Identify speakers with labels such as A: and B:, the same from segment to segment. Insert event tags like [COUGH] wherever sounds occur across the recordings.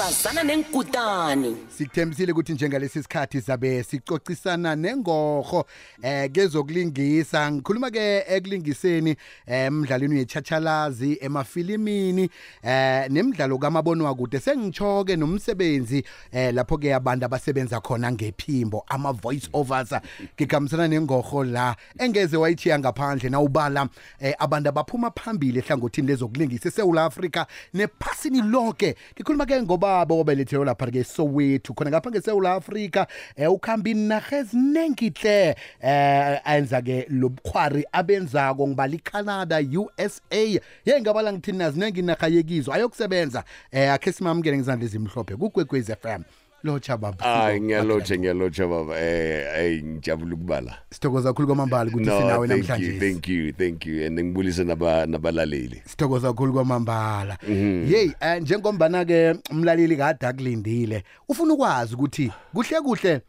A: sazana nenkutani.
B: Sikuthembisile ukuthi njengalesi sikhathi sabe sicocisana nengoho eh kezokulingisa. Ngikhuluma ke ekulingiseni emidlalweni yechachalazi emafilimini eh nemidlalo kamabonwa kude sengichoke nomsebenzi eh lapho ke abantu abasebenza khona ngephimbo ama voice overs ngigamisana nengoho la engeze wayithiya ngaphandle nawubala eh abantu abaphuma phambili ehlangothini lezokulingisa eSouth Africa nephasini lonke ngikhuluma ke ngobaba obelethelwe lapha ke Soweto khona ngapha ngeSouth Africa eh ukhamba inaga ezinengihle eh ayenza ke lobukhwari abenzako ngibala iCanada USA ye ngabala ngithini nazinengi inaga yekizo ayokusebenza. Eh akhe simamukele ngizandla ezimhlophe kugwegwez FM locha baba
C: Hayi ngiyalotsha ngiyalotsha baba. Eh hey ngijabula ukubala.
B: Sithokoza kakhulu kwamambala ukuthi sinawe namhlanje.
C: thank you thank you. And ngibulise naba nabalaleli.
B: Sithokoza kakhulu kwamambala.
C: Mhm.
B: hey eh, njengombana ke umlaleli kade akulindile ufuna ukwazi ukuthi kuhle kuhle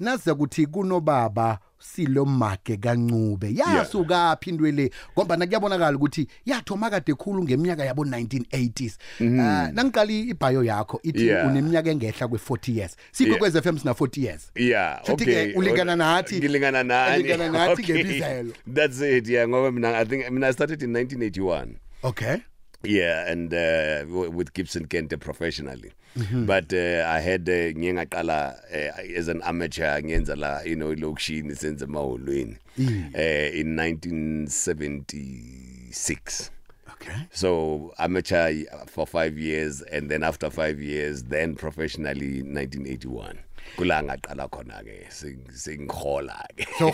B: naza ukuthi kunobaba silo make kancube yasuka phindwe le ngoba nakuyabonakala ukuthi yathoma kade khulu ngeminyaka yabo 1980s uh, nangiqali ibhayo yakho ithi
C: Mhm. Yeah.
B: uneminyaka engehla kwe40 years sikho
C: Yeah.
B: kwez FM sina 40 years
C: yeah
B: Futhi-ke
C: okay
B: ulingana nathi-
C: ngilingana nani
B: ulingana nathi
C: Okay.
B: ngebizelo. [LAUGHS]
C: that's it yeah ngoba mina i think i mean i started in 1981
B: okay
C: Yeah, and uh, w- with Gibson Kente professionally.
B: Mhm.
C: But uh, I had uh, ngiye ngaqala uh, as an amateur ngiyenza la you know lokishini senze emahholweni
B: Mm.
C: uh, in 1976.
B: okay
C: So amateur for 5 years and then after 5 years then professionally 1981. Kula ngaqala khona ke singikhola ke.
B: so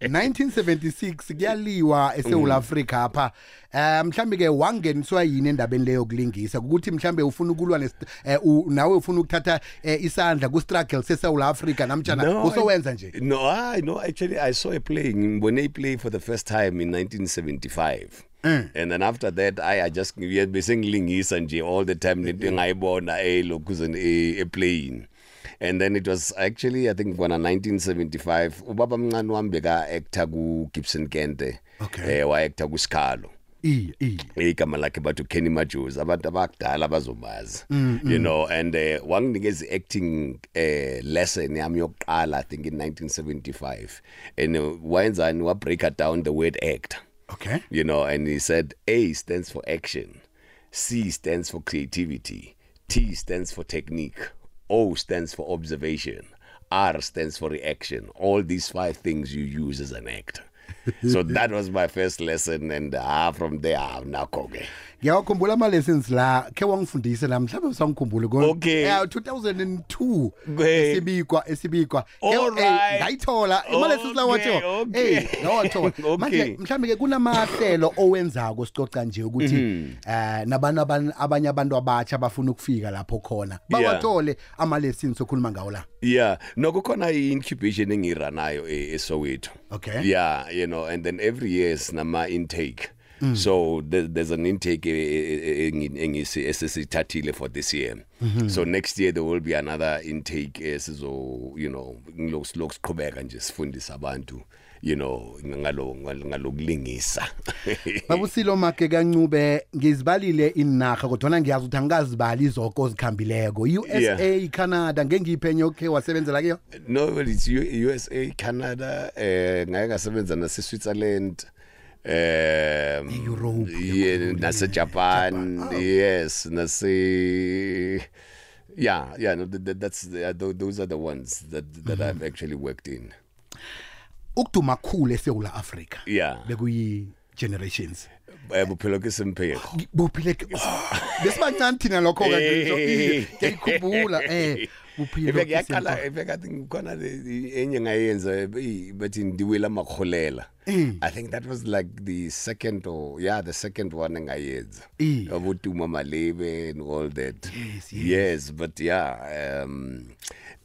B: 1976 kuyaliwa eSouth Africa apha. Eh mhlambi ke wangeniswa yini endabeni leyo kulingisa ukuthi mhlambe ufuna ukulwa nes eh, u- nawe ufuna ukuthatha eh, isandla ku struggle seSouth Africa namtjana usowenza nje?
C: No, I no actually I saw a play when they play for the first time in 1975.
B: Mm.
C: And then after that I, I just we been singilingisa nje all the time into ngayibona eh lokuzeni e playing. And then it was actually I think when 1975 ubaba mncane wami beka actor ku Gibson Kente.
B: Okay.
C: Eh wa actor ku Skalo.
B: i i
C: igama lakhe bathi Kenny Majosi abantu abakudala bazomazi
B: Mm,
C: you know and uh, wanginikeza acting uh, lesson yami yokuqala i think in 1975 and uh, wayenzani wa break down the word act
B: okay.
C: You know and he said a stands for action c stands for creativity t stands for technique o stands for observation r stands for reaction. All these five things you use as an actor. So [LAUGHS] that was my first lesson and ah from there ah, nakho ke
B: ngiyakhumbula ama lessons la ke wangifundisa la mhlawumbe usangikhumbule ko
C: Okay.
B: yeah 2002
C: Okay.
B: esibikwa esibikwa eh,
C: right.
B: ngayithola ima lessons la watho
C: okay.
B: eh ngawathola [LAUGHS] manje mhlambe ke kunamahlelo owenzako sicoca nje ukuthi
C: Mhm.
B: eh nabantu aban- abanye abantu abatsha bafuna ukufika lapho khona bawathole ama lessons okhuluma ngawo la
C: Yeah, no kukhona i-incubation engiranayo e- eSoweto.
B: Okay.
C: Yeah, you know, and then every year sinama intake. Mm. So there, there's an intake eh, engi- engisi esesithathile for this year. Mm-hmm. So next year there will be another intake esizo you know ngilokhu siqhubeka nje sifundisa abantu you know ngalo ngalokulingisa. [LAUGHS]
B: babusilo make kancube ngizibalile inaga kodwa ngiyazi ukuthi angikazibali izoko ozikhambileko USA Canada ngengiphenye okay wasebenzela kiyo
C: No, well, it's U- USA, Canada, eh ngake ngasebenza nase Switzerland. Um
B: E-Europe,
C: yeah, nase Japan,
B: Japan, oh.
C: yes, nase Yeah, yeah, no, th- th- that's the, tho- those are the ones that that I've actually worked in.
B: ukuduma khulu eSouth Africa
C: Yeah.
B: bekuyi generations
C: Eh buphelo ke semphego.
B: buphile besibancane thina lokho
C: Hey.
B: ke ngiyakhumbula eh buphile
C: Ibe yaqala ibe kathi ngikhona enye ngayenza eh, bathi ndiwela makholela.
B: Mm.
C: I think that was like the second or yeah, the second one engayenza.
B: Eh.
C: Abotuma Malebe and all that.
B: Yes, yes.
C: Yes, but yeah, um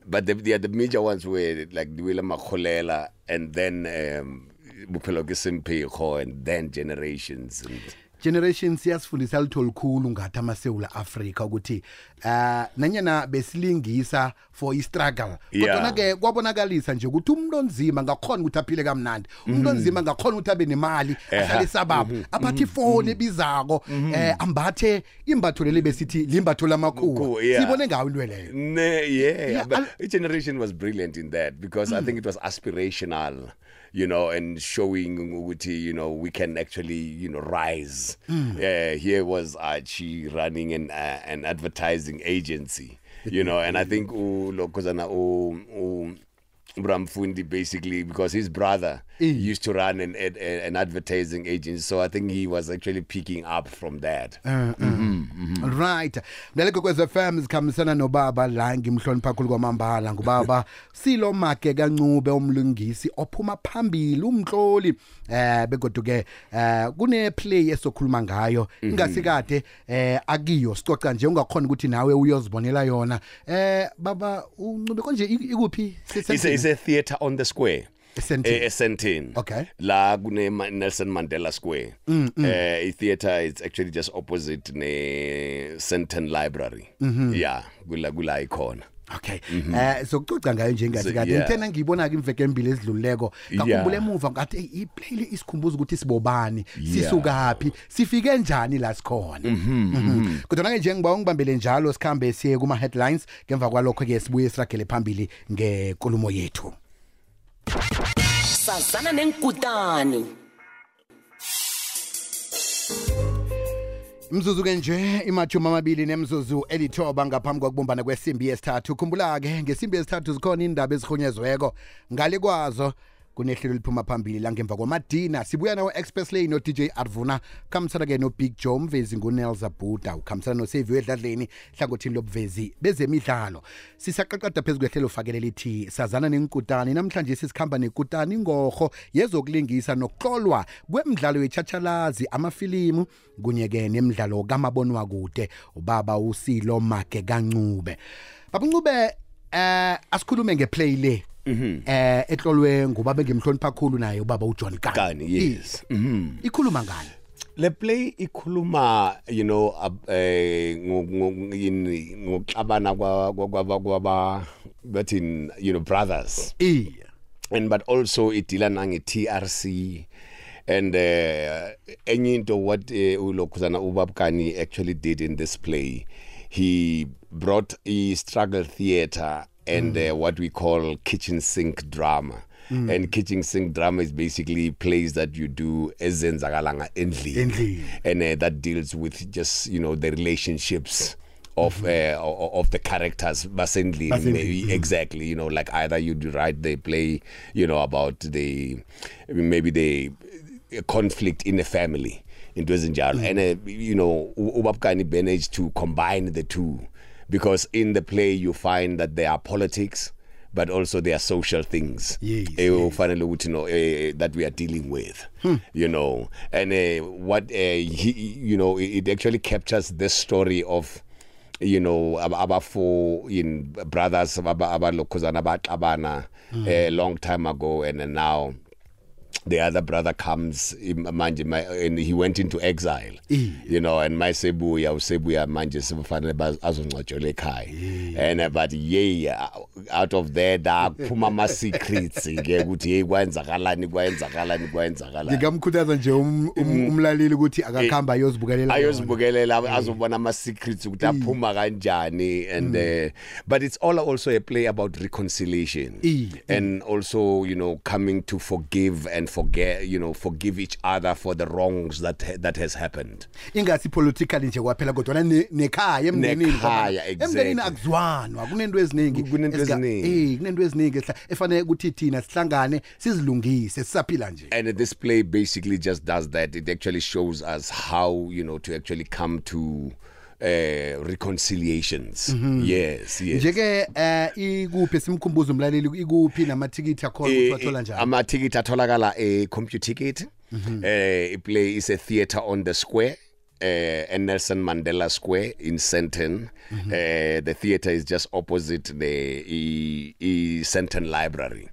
C: but the the, the major ones were like Ndiwela Makholela and then um Buphelo ke Semphego and then generations and
B: generation siyasifundisa litho likhulu ngathi amasewula Africa ukuthi uh nanyana besilingisa for i struggle
C: Yeah.
B: kodwa ke kwabonakalisa nje ukuthi umuntu onzima ngakhona ukuthi aphile kamnandi. Umuntu onzima ngakhona ukuthi abe nemali ahlale sababa. Aphathi ifoni ebizako eh ambathe imbatho leli besithi limbatho lamakhulu.
C: Cool, yeah.
B: sibone ngawo into leyo.
C: Ne, yeah,
B: Yeah,
C: but
B: I'll-
C: each generation was brilliant in that because I think it was aspirational, you know, and showing ukuthi, you know, we can actually, you know, rise. Yeah, here was Archie running an uh, an advertising agency, you know, and I think u lokozana u u Bramfundi basically because his brother used to run an, an an advertising agency, so I think he was actually picking up from that.
B: right. Mlaleke kwez FM sikhambisana nobaba la ngimhlonipha kakhulu kwamambala. Ngubaba [LAUGHS] silo make kancube umlungisi ophuma phambili umhloli eh begodu ke eh kune play esokhuluma ngayo. Ingasikade eh akiyo sicoca nje ungakhona ukuthi nawe uyozibonela yona. Eh baba uncube konje ikuphi
C: It's a, it's a theater on the square.
B: Esentini.
C: Eh, Esentini.
B: Okay.
C: La kune Ma- Nelson Mandela Square. Mm, mm. Uh, a theater is actually just opposite ne Senton Library. Mm-hmm. Yeah, kula kula ikhona.
B: Okay. Eh sokucoca ngayo nje ngasikade
C: So, yeah.
B: ngithena ngiyibona ke imveke embili ezidluleko ngakhumbula emuva ngathi "Ey, i play le isikhumbuza ukuthi sibobani? Sisukaphi sifike njani la sikhona? Mhm. kodwa ke nje ngiba ungibambele njalo sikhambe siye kuma headlines ngemva kwalokho ke sibuye siragele phambili ngenkulumo yethu.
A: Sazana nenkutani
B: Mzuzu ke nje imathuma amabili nemzuzu elithoba ngaphambi kokubumbana kwesimbi yesithathu. Khumbula ke ngesimbi yesithathu zikhona indaba ezihunyezweko ngale kwazo kunehlelo liphuma phambili la ngemva kwamadina. Sibuya nawo express lane no DJ Arvuna khamsana ke no Big Joe mvezi nguNelza Buda ukhamsana no Save edladleni hlangothini lobuvezi bezemidlalo. Sisaqaqada phezulu kwehlelo fakele lithi sazana nenkutani namhlanje sisikhamba nekutani ingorho yezokulingisa nokuhlolwa kwemidlalo yechachalazi amafilimu kunye ke nemidlalo kamabonwa kude ubaba usilo make kancube. Baba ncube eh asikhulume ngeplay le. Eh ehlolwe ngubaba engimhlonipha kakhulu naye ubaba uJohn Kani
C: Kani, yes. Mhm.
B: ikhuluma ngani
C: Le play ikhuluma you know ab- eh ngo- ngo- yini ngokuxabana kwa kwa- kwa kwaba bathi you know brothers.
B: eh
C: and but also idila nange TRC and uh, enye into what uh, ulokhuzana ubabkani actually did in this play he brought a struggle theater and uh, what we call kitchen sink drama. And kitchen sink drama is basically plays that you do ezenzakalanga endlini. And uh, that deals with just you know the relationships of uh, of the characters basendlini.
B: Basendlini,
C: maybe exactly you know like either you do write the play you know about the maybe the conflict in a family into ezinjalo and uh, you know u- ubabkani managed to combine the two because in the play you find that there are politics but also there are social things.
B: Yes,
C: eh, ufanele ukuthi no eh, that we are dealing with you know. And uh, what uh, he, you know it actually captures this story of you know ab- abafo in brothers abalokhuzana abaxabana a long time ago and now the other brother comes im- manje my, and he went into exile. You know and mayesebuya usebuya manje sebufanele baz- azongcwatshelwa ekhaya. And uh, but yey uh, out of there dakuphuma ama secrets ke ukuthi hey kwenzakalani kwenzakalani kwenzakalani.
B: Ngingamkhuthaza nje um- um- umlaleli ukuthi akakhamba ayozibukelela
C: ayozibukelela azobona ama secrets ukuthi aphuma kanjani and uh, but it's all also a play about reconciliation.
B: Eh,
C: and also you know coming to forgive and forget you know forgive each other for the wrongs that that has happened.
B: Ingasi politically nje kwaphela kodwa ne- nekhaya emndenini
C: Nekhaya,
B: emndenini akuzwanwa kunento eziningi.
C: Kunento eziningi.
B: eh kunento eziningi efanele ukuthi thina sihlangane sizilungise sisaphila nje.
C: And this play basically just does that. It actually shows us how you know to actually come to uh reconciliations. Yes yes.
B: Nje ke eh ikuphi simkhumbuzo umlaleli? Ikuphi namathikithi akhona ukuthi
C: Eh,
B: wathola
C: eh,
B: njani?
C: ama-ticket atholakala e-computer ticket. Eh iplay is a theater on the square uh, and Nelson Mandela Square in Senton. Uh, the theater is just opposite the e, e Senton Library.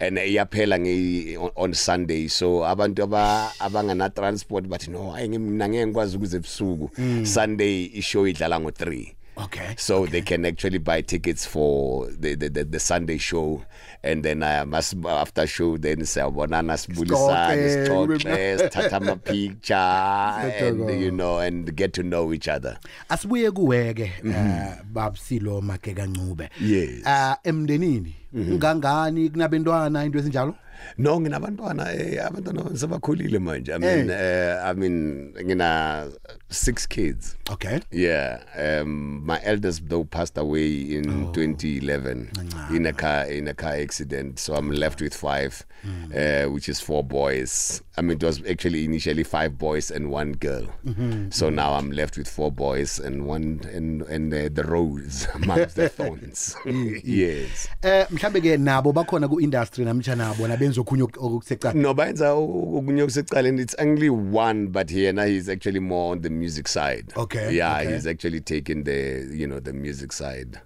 C: And iyaphela nge on- on Sunday. So abantu aba abangana transport bathi no hayi mina ngeke ngikwazi ukuze ebusuku. Sunday ishow idlala ngo3
B: Okay.
C: so they can actually buy tickets for the the, the, the Sunday show. And then uh, must after show then siyabonana sibulisane
B: Sixoxe,
C: sixoxe sithatha ama picture and
B: Siyathokoza.
C: you know and get to know each other
B: Asibuye kuweke eh babsilo Mageka Ncube.
C: Yes.
B: Ah emndenini ungangani kunabantwana into esinjalo?
C: No nginabantwana eh abantwana sebakhulile manje I mean uh, I mean ngina six kids
B: Okay.
C: Yeah, um, my eldest though passed away in oh. 2011 in a car in a car accident. So I'm left with five, mm. uh, which is four boys. I mean, it was actually initially five boys and one girl. Mm-hmm. So now I'm left with four boys and one and and uh, the rose [LAUGHS] amongst the [LAUGHS] thorns. [LAUGHS] yes.
B: Eh mhlambe ke nabo bakhona ku industry namtsha nabo nabenza okhunye okusecala.
C: No, bayenza okunye kusecaleni it's only one but here now he's actually more on the music side.
B: Okay,
C: Yeah,
B: okay.
C: he's actually taken the you know the music side.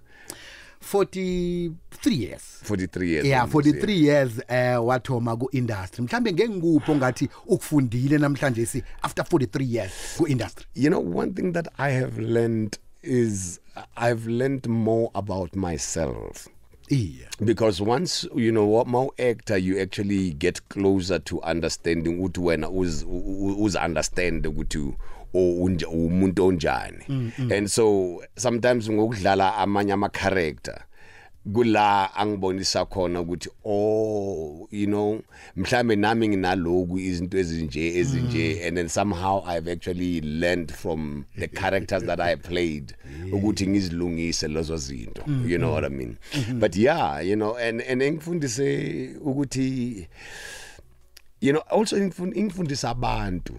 B: 43 years.
C: 43 years.
B: Yeah,
C: old,
B: 43 years eh wathoma ku industry. Mhlambe ngengikupho ngathi ukufundile namhlanje si after 43 years ku industry.
C: You know, one thing that I have learned is I've learned more about myself.
B: Yeah.
C: Because once you know what more actor you actually get closer to understanding ukuthi wena uz uz understand ukuthi o- unja- umuntu onjani mm, mm. and so sometimes ngokudlala amanye ama character kula angibonisa khona ukuthi oh you know mhlambe nami nginaloku izinto ezinje ezinje mm. and then somehow I've actually learned from the characters that I played [LAUGHS] ukuthi ngizilungise lezo zinto mm-hmm. you know what I mean? Mm-hmm. But yeah you know and and engifundise ukuthi you know also ingifund- ingifundisa abantu.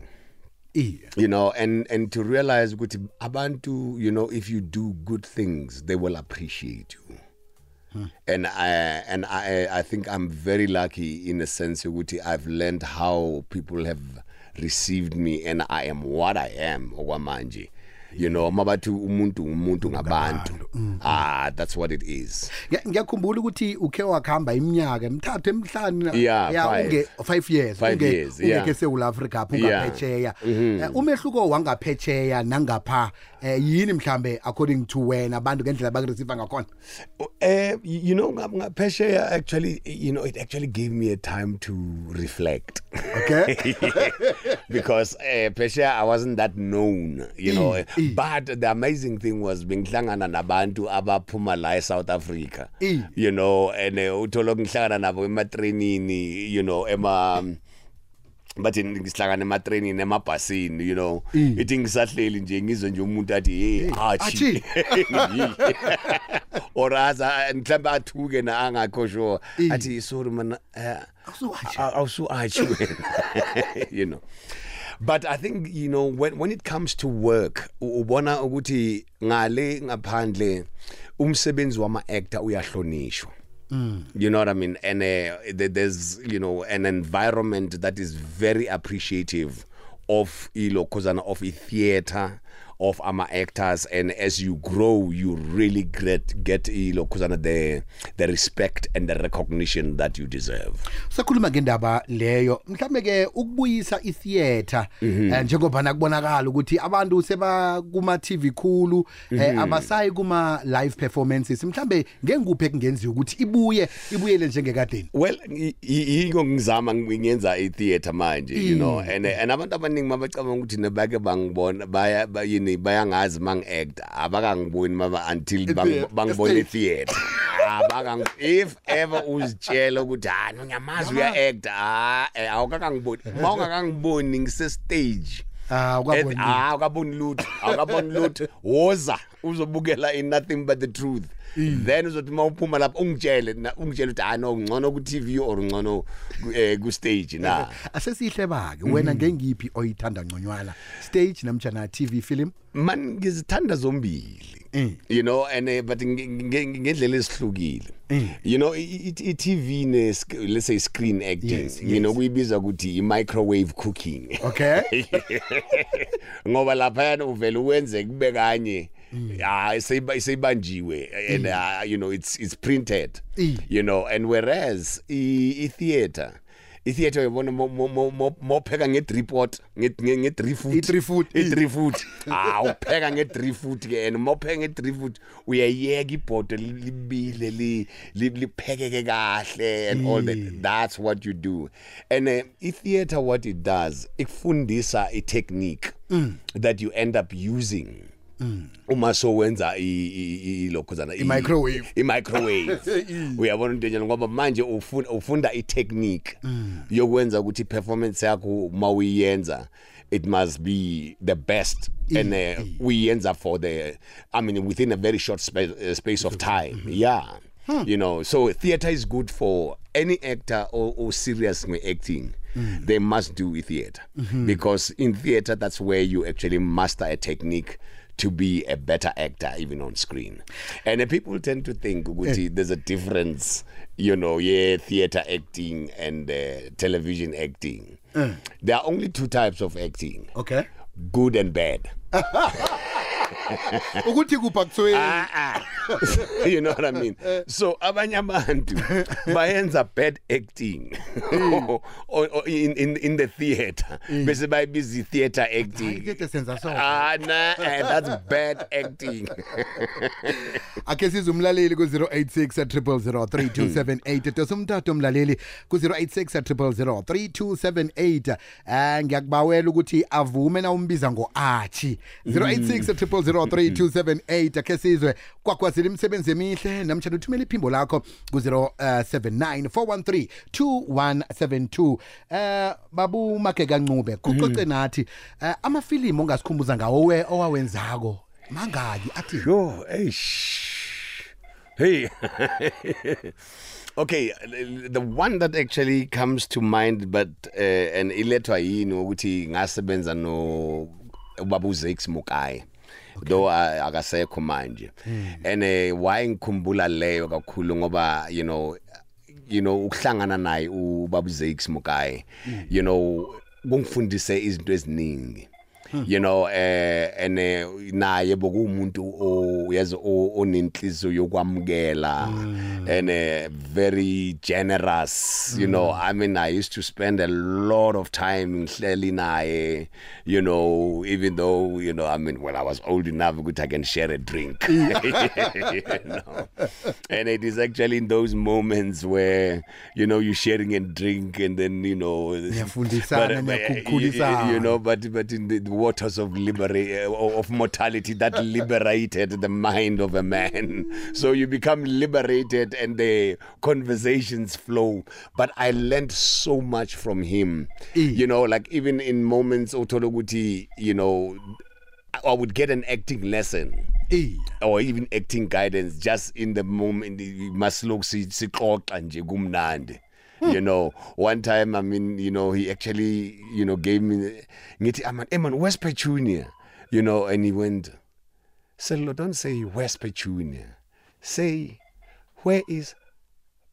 B: Yeah.
C: you know and and to realize ukuthi abantu you know if you do good things they will appreciate you and I and I I think I'm very lucky in a sense ukuthi I've learned how people have received me and I am what I am okwamanje you know mabathi umuntu umuntu ngabantu ah that's what it is
B: Ngiya- ngiyakhumbula ukuthi ukhe wakhamba iminyaka emithathu emihlanu
C: Yeah,
B: ya
C: five.
B: unge 5 years
C: Five
B: unge
C: years, yeah.
B: ungeke eSouth Africa apho
C: Yeah.
B: ungaphetsheya Eh, umehluko wangaphetsheya nangapha eh, yini mhlambe according to wena abantu ngendlela bakureceive ngakhona
C: Uh, you know, Pesha actually, you know, it actually gave me a time to reflect.
B: okay [LAUGHS]
C: because uh, Pesha, I wasn't that known, you know.
B: Eh, eh.
C: But the amazing thing was bengihlangana nabantu abaphuma la eSouth Africa.
B: Eh.
C: You know, and uh, uthola ngihlangana nabo ematrainini, you know, ema bathi ngihlangana ematrainini emabhasini you know ithi ngisahleli nje ngizwe nje umuntu athi hey achi [LAUGHS] oraza mhlawumbe athuke na angakho sure athi sorry man eh,
B: Awusu-achi.
C: aw- awusu-achi wena [LAUGHS] you know but i think you know when when it comes to work u- ubona ukuthi ngale ngaphandle umsebenzi wama actor uyahlonishwa You know what I mean? And uh, there- there's, you know, an environment that is very appreciative of ilo kozana of a theater of our actors and as you grow you really get get ilo kozana the the respect and the recognition that you deserve.
B: Sakhuluma ngendaba leyo. Mhlambe ke ukubuyisa itheater eh, njengoba nakubonakala ukuthi abantu seba kuma TV khulu eh, abasayi kuma live performances. Mhlambe ngengikuphe kungenziwa ukuthi ibuye ibuyele njengekadeni?
C: Well i- i- yiko ngizama ngiyenza i-theater manje you know. And and abantu abaningi mabacabanga ukuthi nebake bangibona baya ba- yini bayangazi mangi-act abakangiboni maba until bang-
B: The-
C: bangibona
B: the
C: i-theater abakang if ever uzitshela ukuthi ha ngiyamazi uya-act. Ha eh, awukakangiboni ma ungakangiboni ngise-stage.
B: Ah, ukaboni
C: Eh, ah ukaboni lutho awukaboni lutho. Woza uzobukela in nothing but the truth. Then uzothi mawuphuma lapha ungitshele na- ungitshele ukuthi ah no ngcono ku TV or ngcono ku- eh, ku stage na
B: asesihle bake. Wena ngengiphi oyithanda ngconywana? Stage namtjana TV film?
C: Man ngizithanda zombili.
B: Mm.
C: you know and uh, but nge- nge- ngendlela esihlukile.
B: Mm.
C: you know i- i- i-TV ne sk- let's say screen acting
B: Yes,
C: you know kuyibiza ukuthi i-microwave cooking.
B: Okay. [LAUGHS]
C: Ngoba lapha uvela uwenze kube kanye. Ah seyiba- seyibanjiwe and uh, you know it's it's printed
B: Mm.
C: you know and whereas i i theater i theater yabona mo mo mo- mo mo pheka nge three pot nge nge nge three foot
B: I-three foot,
C: i three foot ah upheka nge three foot ke and mo pheka nge three foot uyayeka ibhodo li- libile li li- liphekeke kahle and all that. That's what you do. And uh, i theater what it does ikufundisa i technique that you end up using. Mm. uma so wenza i- i- i- lokhuzana i-
B: I-microwave.
C: i-microwave [LAUGHS] uyabona into enjalo ngoba manje ufunda i-technique mm. yokwenza ukuthi i-performance yakho uma uyiyenza it must be the best and uh, uyiyenza for the i mean within a very short spa uh, space of time. yeah. Hmm. You know so theater is good for any actor or, or serious acting. Mm. They must do theater. Mm-hmm. Because in theater that's where you actually master a technique to be a better actor even on screen. And people tend to think ukuthi there's a difference you know yeah theater acting and uh, television acting. There are only two types of acting.
B: Okay.
C: Good and bad [LAUGHS]
B: ukuthi kupha kuthweni
C: ah, ah. [LAUGHS] you know what i mean? So abanye abantu bayenza bad acting. Or, or in, in, in the theater. Bese bayibiza i-theater acting.
B: Hayi, senza so
C: ah nah eh, that's bad acting. [LAUGHS]
B: Ake siza umlaleli ku-086 dosa umtato umlaleli ku-086 3278 um ngiyakubawela ukuthi avume na umbiza ngo-achi 086 3278 akhe sizwe kwakwazile imisebenzi emihle namtshana uthumela iphimbo lakho ku-079 413 2172 um babu make kancube kucoce nathi um amafilimu ongasikhumbuza ngawo we owawenzako mangaki athi
C: Yo, eish. Hey. [LAUGHS] okay, the one that actually comes to mind but uh, and ilethwa yini ukuthi ngasebenza no ubaba uZex Mukai. Though uh, akasekho manje. And uh, why ngikhumbula leyo kakhulu ngoba you know you know ukuhlangana naye ubaba uZex Mukai you know kungifundise izinto eziningi. You know eh and eh, naye bokumuntu oyazi onenhliziyo yokwamukela. And eh, very generous you know. I mean i used to spend a lot of time ngihleli naye you know even though you know i mean when i was old enough ukuthi i can share a drink. [LAUGHS] You know. And it is actually in those moments where you know you're sharing a drink and then you know.
B: Niyafundisana,
C: but, uh, but, uh,
B: niyakukhulisana.
C: you, you know but but in the, the waters of libera- uh, of mortality that [LAUGHS] liberated the mind of a man. So you become liberated and the conversations flow. But i learned so much from him. You know like even in moments uthola ukuthi you know I would get an acting lesson.
B: Eh.
C: or even acting guidance just in the moment masilok sixoxa nje kumnandi you know one time i mean you know he actually you know gave me ngithi aman eman where's petunia you know and he went Sello don't say where's petunia say where is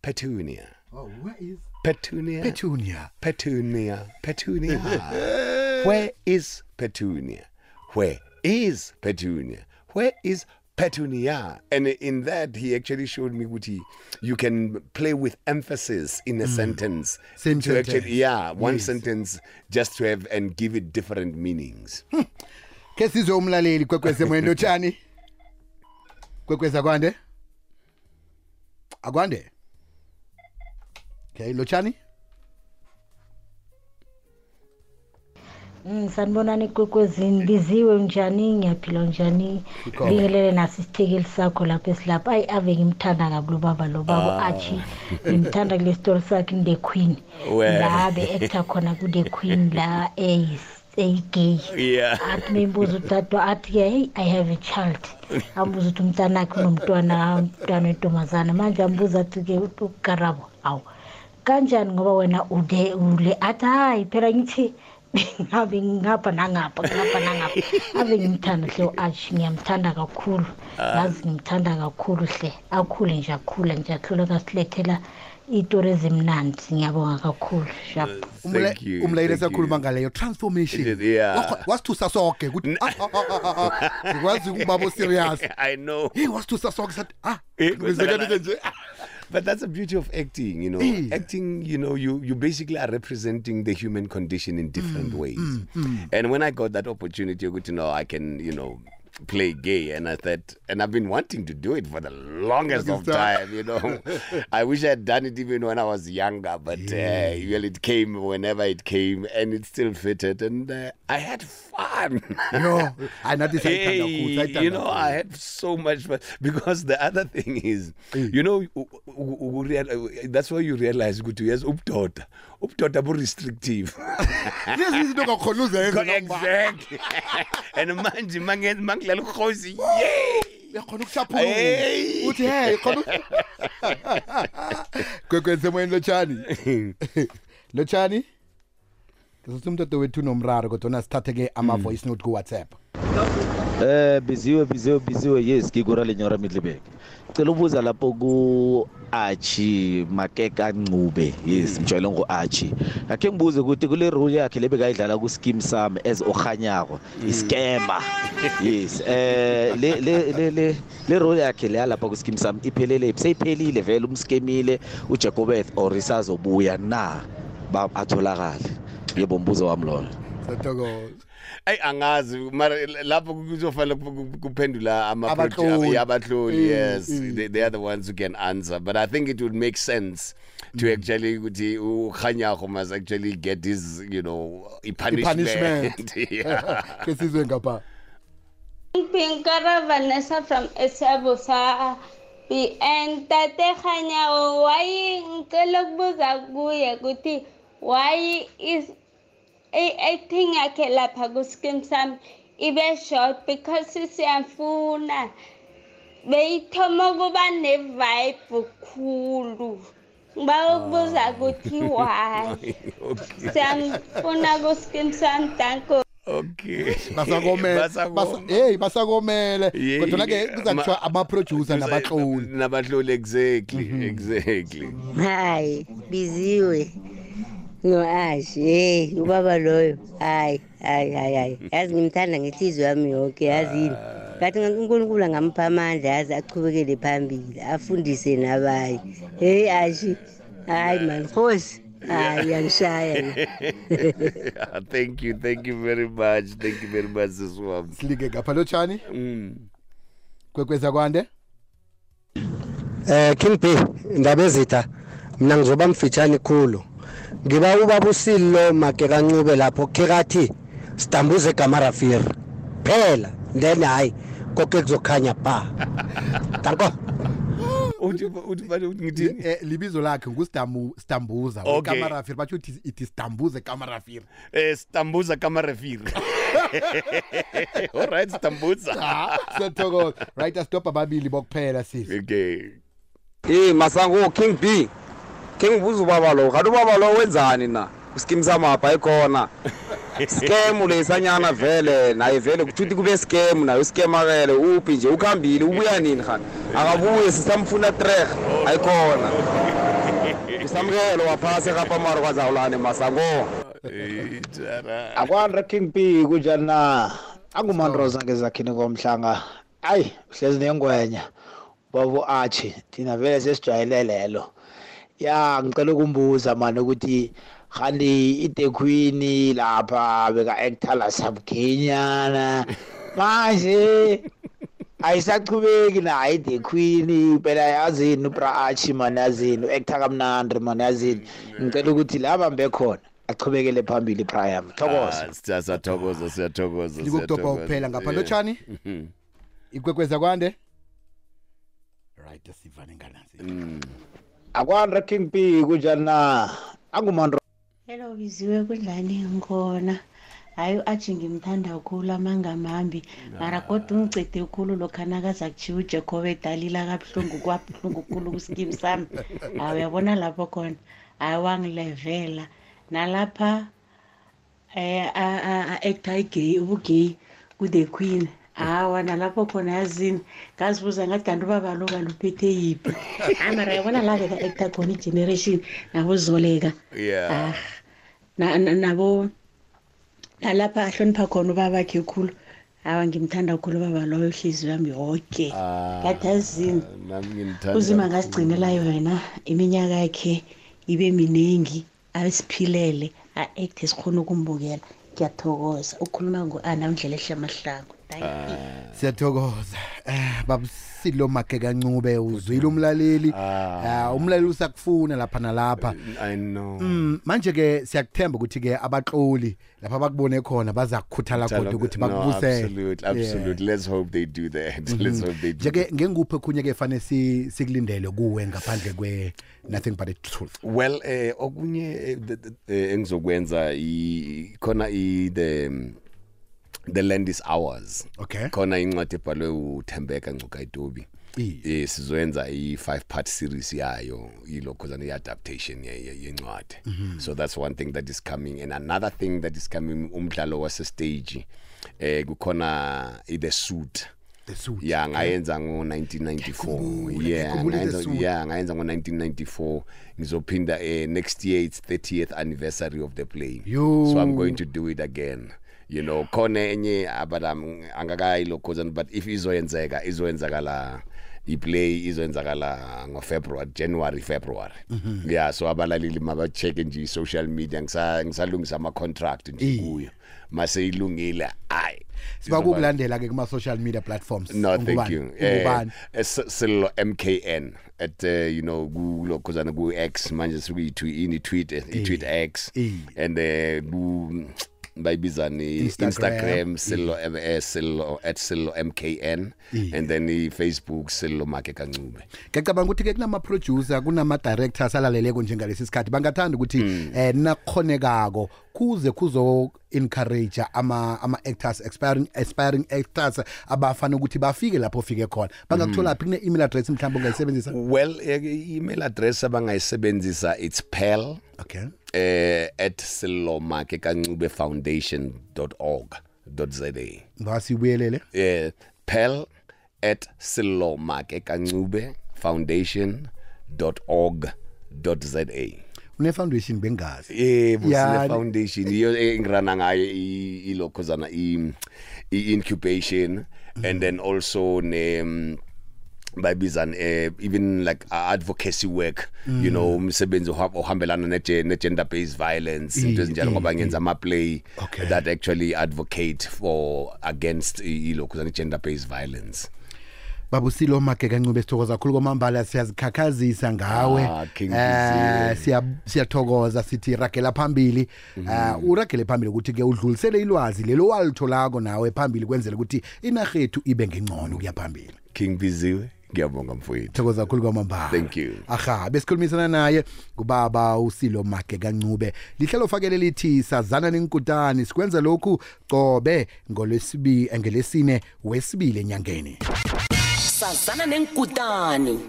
C: petunia
B: Oh, where is
C: petunia
B: Petunia?
C: Petunia, Petunia. [LAUGHS] Where is Petunia? Where is Petunia? Where is Petunia? And in that, he actually showed me what he, you can play with emphasis in a mm. sentence.
B: Same
C: to
B: sentence.
C: Actually, yeah, one
B: Yes.
C: sentence just to have and give it different meanings. Hmm.
B: ke sizwe umlaleli kwekwezi moyeni lotshani kwekwezi akwande akwande okay lotshani
D: Mm, sanibonani kwekwezini biziwe njani? Ngiyaphila njani?
B: Lingelele
D: bingelele naso isithekeli sakho lapho esilapha. Ayi ave ngimthanda kabi lo. Baba lo baba achi ngimthanda kule story sakhe in the queen. La be-actor khona ku-the queen la eyigay
C: Yeah.
D: athi membuza udadwa athi-ke hey i have a child. Ambuza ukuthi umntanakhe unomntwana umntwana wentombazana manje ambuza athi-ke ukarabo awu kanjani? Ngoba wena ude ule athi hayi phela ngithi [LAUGHS] ngabe ngingapha nangapha ngapha nangapha ave ngimthanda hle u-ash ngiyamthanda kakhulu. Yazi ngimthanda kakhulu hle. Akhule nje akhule nje ahlule kasilethela itori ezimnandi. Ngiyabonga kakhulu shap
C: Thank you,
B: umlayeli
C: thank
B: esakhuluma
C: you.
B: ngaleyo transformation.
C: Yeah.
B: Wakho- wasithusa sonke ukuthi ah, ah, ah, ah, ah. sikwazi ukubaba serious [LAUGHS]
C: I know.
B: hey wasithusa sonke sathi ah
C: Eh,
B: kwenzekani nje? [LAUGHS]
C: But that's the beauty of acting, you know.
B: Eh.
C: Acting, you know, you you basically are representing the human condition in different mm, ways. Mm, mm. And when I got that opportunity, you to know I can, you know, play gay and I thought and I've been wanting to do it for the longest of
B: time.
C: you know. [LAUGHS] I wish I had done it even when I was younger, but uh, well it came whenever it came and it still fitted and uh, I had fun.
B: yo hayi nathi sayithanda kakhulu
C: Hey, you know. I had so much fun because the other thing is, you know, u- u- u- real- that's why you realize ukuthi yes, ubdoda, ubdoda bu restrictive.
B: lezi izinto ongakhona uzenze
C: exactly. [LAUGHS] and manje
B: kulaa
C: lukhozi
B: uyakhona ukuhlaphuluuthi he gwegwenze [LAUGHS] moyeni lotshani. [LAUGHS] Lotshani ngizothi umntodo wethu unomraro kodwana sithathe-ke ama-voice note ku-whatsapp.
E: Eh biziwe biziwe biziwe yes ngikura lenyora midlibek cela ubuza lapho ku Archie Makeka Ncube yes mjwayele ngo Archie. Akhe ngibuze ukuthi kule role yakhe lebekayidlala ku scheme sami as okhanyako iscammer. [LAUGHS] Yes eh le le le le le role yakhe le lapha ku scheme sami iphelele seyiphelile vele umskemile. uJacobeth or isazobuya na ba atholakala yebo mbuzo wami lona
B: sathokoza
C: Ay angazi mara lapho kuzofanele kuphendula ama
B: Abahloli.
C: abahloli
B: Mm,
C: yes
B: mm.
C: they, they are the ones who can answer but I think it would make sense to actually ukuthi uKhanyago must actually get his you know i punishment,
B: punishment. [LAUGHS]
C: yeah [LAUGHS]
B: ke sizwe ngapha
F: Pinkara Vanessa from Esabusa. And tate Khanyawo, why ngicela ukubuza kuye ukuthi why is I I think yakhe lapha ku scheme sami ibe short because siyafuna beyithoma kuba ne vibe khulu ngiba ukubuza ukuthi why? [LAUGHS]
C: Okay.
F: Siyangifuna ku scheme sami danko
C: okay.
B: Basakomele
C: Basakome.
B: Basa- hey basakomele
C: Yeah,
B: kodwa ke
C: yeah.
B: kuza kuthiwa
C: Ma-
B: ama-producer nabahloli
C: nabahloli exactly exactly.
G: Hayi biziwe. No-ash hey ubaba loyo. Hayi hayi hayi hayi yazi ngimthanda ngenhliziyo yami yonke yazini kathi unkulunkulu angampha amandla yazi achubekele phambili afundise nabanye. Heyi ashi hayi mani khosi hayi uyangishaya [LAUGHS]
C: thank you thank you very much thank you very much siswam
B: silike ngapha lotshani
C: mm.
B: kwekweza kwande?
H: Eh King B indaba ezitha mina ngizoba mfitshane khulu. Ngiba ubaba usilo make kancube lapho khekathi sidambuze gamarafir phela then hayi konke kuzokhanya ba danko.
C: Uthi uthi bani uthi ngithini
B: Eh, libizo lakhe ngustambuza
C: Okay.
B: kamarafir batsho uthi ithi stambuze kamarafir
C: eh stambuza kamarefir [LAUGHS] all right stambuza
B: siyathokoza. Right astop ababili bokuphela sisi
C: okay.
I: Eh masango King B. King buza ubaba lo. Kanti ubaba lo wenzani na? Skim samapha ikhona. [LAUGHS] Scam lesanyana vele naye vele kuthuthi kube scam nayo scamakele uphi nje ukhambile ubuya nini khani? Akabuye sisamfuna trek ayikhona. [LAUGHS] Usamkelo waphase kapha mara kwazawulane masango.
J: Akwandre king b kunjani na angumandroza ngezakhini komhlanga ayi hlezi nengwenya babo achi thina vele sesijwayele lelo ya ngicela ukumbuza mani ukuthi kanti itekwini lapha beka-acta la sabukhenyana manje ayisachubeki nayo idekwini phela yazini ubra-achi mani yazini u-acta kamnandi mani yazini ngicela ukuthi la bambe khona achubekele phambili priam thokoza
C: Ah, siya- siyathokoza siyathokoza
B: likukudobha
C: siyathokoza.
B: kuphela ngapha
C: Yeah.
B: lotshani
C: Mhm.
B: ikwekweza kwande right sivane nganazi
J: Akwandre king b kunjani na? Angumandro
K: Hello biziwe kudlani ngkhona hayi u-aji ngimthanda kakhulu amangamambi. Mara kodwa ungicede khulu lokha nakaza kutshiwa ujacob edalila kabuhlungu kwabuhlungu khulu kuskim sami. [LAUGHS] Hayi uyabona lapho khona? Hayi wangilevela. Nalapha eh a-actor igay ubugay ku-the queen hawa nalapho khona yazini. Ngazibuza ngathi kanti ubaba lo kaluphethe yiphi? [LAUGHS] Hayi mara yabona la-ke ka-actor khona igeneration nabozoleka
C: yeah.
K: Ah na- na- nabo nalapha ahlonipha khona ubaba akhe khulu. Hawa ngimthanda khulu ubaba loyo hliziyo yami yoke ngathi yazini
C: nami ngimthanda
K: uzima
C: kakhulu.
K: ngasigcinela yona iminyaka yakhe ibe miningi abesiphilele a-acte sikhona ukumbukela. Ngiyathokoza. Ukhuluma ngo-ana undlela ehle amahlango
B: siyathokoza. Eh babusilo make kancube uzwile umlaleli. Ah. Umlaleli usakufuna lapha nalapha.
C: I know.
B: Mm manje ke siyakuthemba ukuthi ke abaxoli lapha bakubone khona bazakukhuthala
C: Tell
B: kodwa
C: them-
B: ukuthi
C: no,
B: bakubusele.
C: absolutely absolutely. Let's hope they do that. [LAUGHS] Let's hope they do
B: nje ke ngenguphe khunye ke fanele si sikulindele kuwe ngaphandle kwe nothing but the truth?
C: Well eh okunye eh, th- th- eh, engizokwenza i khona i the the land is ours.
B: Okay.
C: khona incwadi ebhalwe uThembeka Ngcukaitobi eh sizoyenza i five part series yayo ilokho zana i-adaptation ye- ye- yencwadi
B: Mhm.
C: so that's one thing that is coming. And another thing that is coming umdlalo wase stage eh kukhona i the suit.
B: The suit.
C: Yeah. ngayenza ngo 1994 yeah
B: ngikhumbule The
C: ngayenza
B: Suit.
C: yeah ngayenza ngo 1994 ngizophinda eh, next year it's 30th anniversary of the play.
B: Yo.
C: so i'm going to do it again. You know khona enye abalam angakayi lokhozana but if izoyenzeka izoyenzakala iplay izoyenzakala ngofebruary january february.
B: Mhm.
C: yeah so abalaleli mabacheke nje i-social media ngisa- ngisalungisa ama-contract nje kuyo. Mase ilungile ayi.
B: Siba kukulandela ke kuma social media platforms.
C: No thank
B: Ungubani?
C: you. Eh
B: Ungubani?
C: sillo mkn at uh, you know kulokhozana ku X manje sikuyi ini tweet i tweet X and uh ku bayibizani
B: Instagram.
C: Instagram sillo eh, sillo at sillo mkn
B: Eh.
C: and then i Facebook sillo make kancube
B: ngiyacabanga ukuthi ke kunama producer kunama directors alaleleko njengalesi sikhathi. Bangathanda ukuthi
C: Hmm.
B: eh nakhonekako kuze kuzo encourage ama ama actors aspiring aspiring actors abafana ukuthi bafike lapho fike khona. Bangakuthola phi kune email address mhlawumbe ongayisebenzisa?
C: Well eh, i-email address abangayisebenzisa it's pel
B: okay.
C: Eh at sillomake kancube foundation.org .za
B: ngasibuyelele
C: eh pel at sillomake kancube foundation.org.za
B: une foundation bengazi.
C: Yebo
B: Yani.
C: sine foundation. Iyo engirana ngayo i- ilokhozana i i- incubation and then also ne mm, bayibizani eh even like uh, advocacy work mm. you know umsebenzi ohambelana ne ne gender based violence into ezinjalo ngoba ngenza ama play
B: Okay.
C: that actually advocate for against ilokhuzana gender based violence.
B: Babusilo make kancube sithokoza kakhulu kwamambala siyazikhakhazisa ngawe.
C: Ah,
B: eh siya siyathokoza sithi ragela phambili. Um uragele phambili ukuthi ke udlulisele ilwazi lelo walitholako nawe phambili kwenzela ukuthi inarhethu ibe ngengcono kuya phambili.
C: King biziwe ngiyabonga mfowethu.
B: Thokoza kakhulu kwamambala.
C: Thank you.
B: Aha besikhulumisana naye kubaba usilo mage kancube lihlelo fakele lithi sazana nenkutani sikwenza lokhu qobe ngolwesibi ngelesine wesibili enyangeni.
A: Sazana nenkutani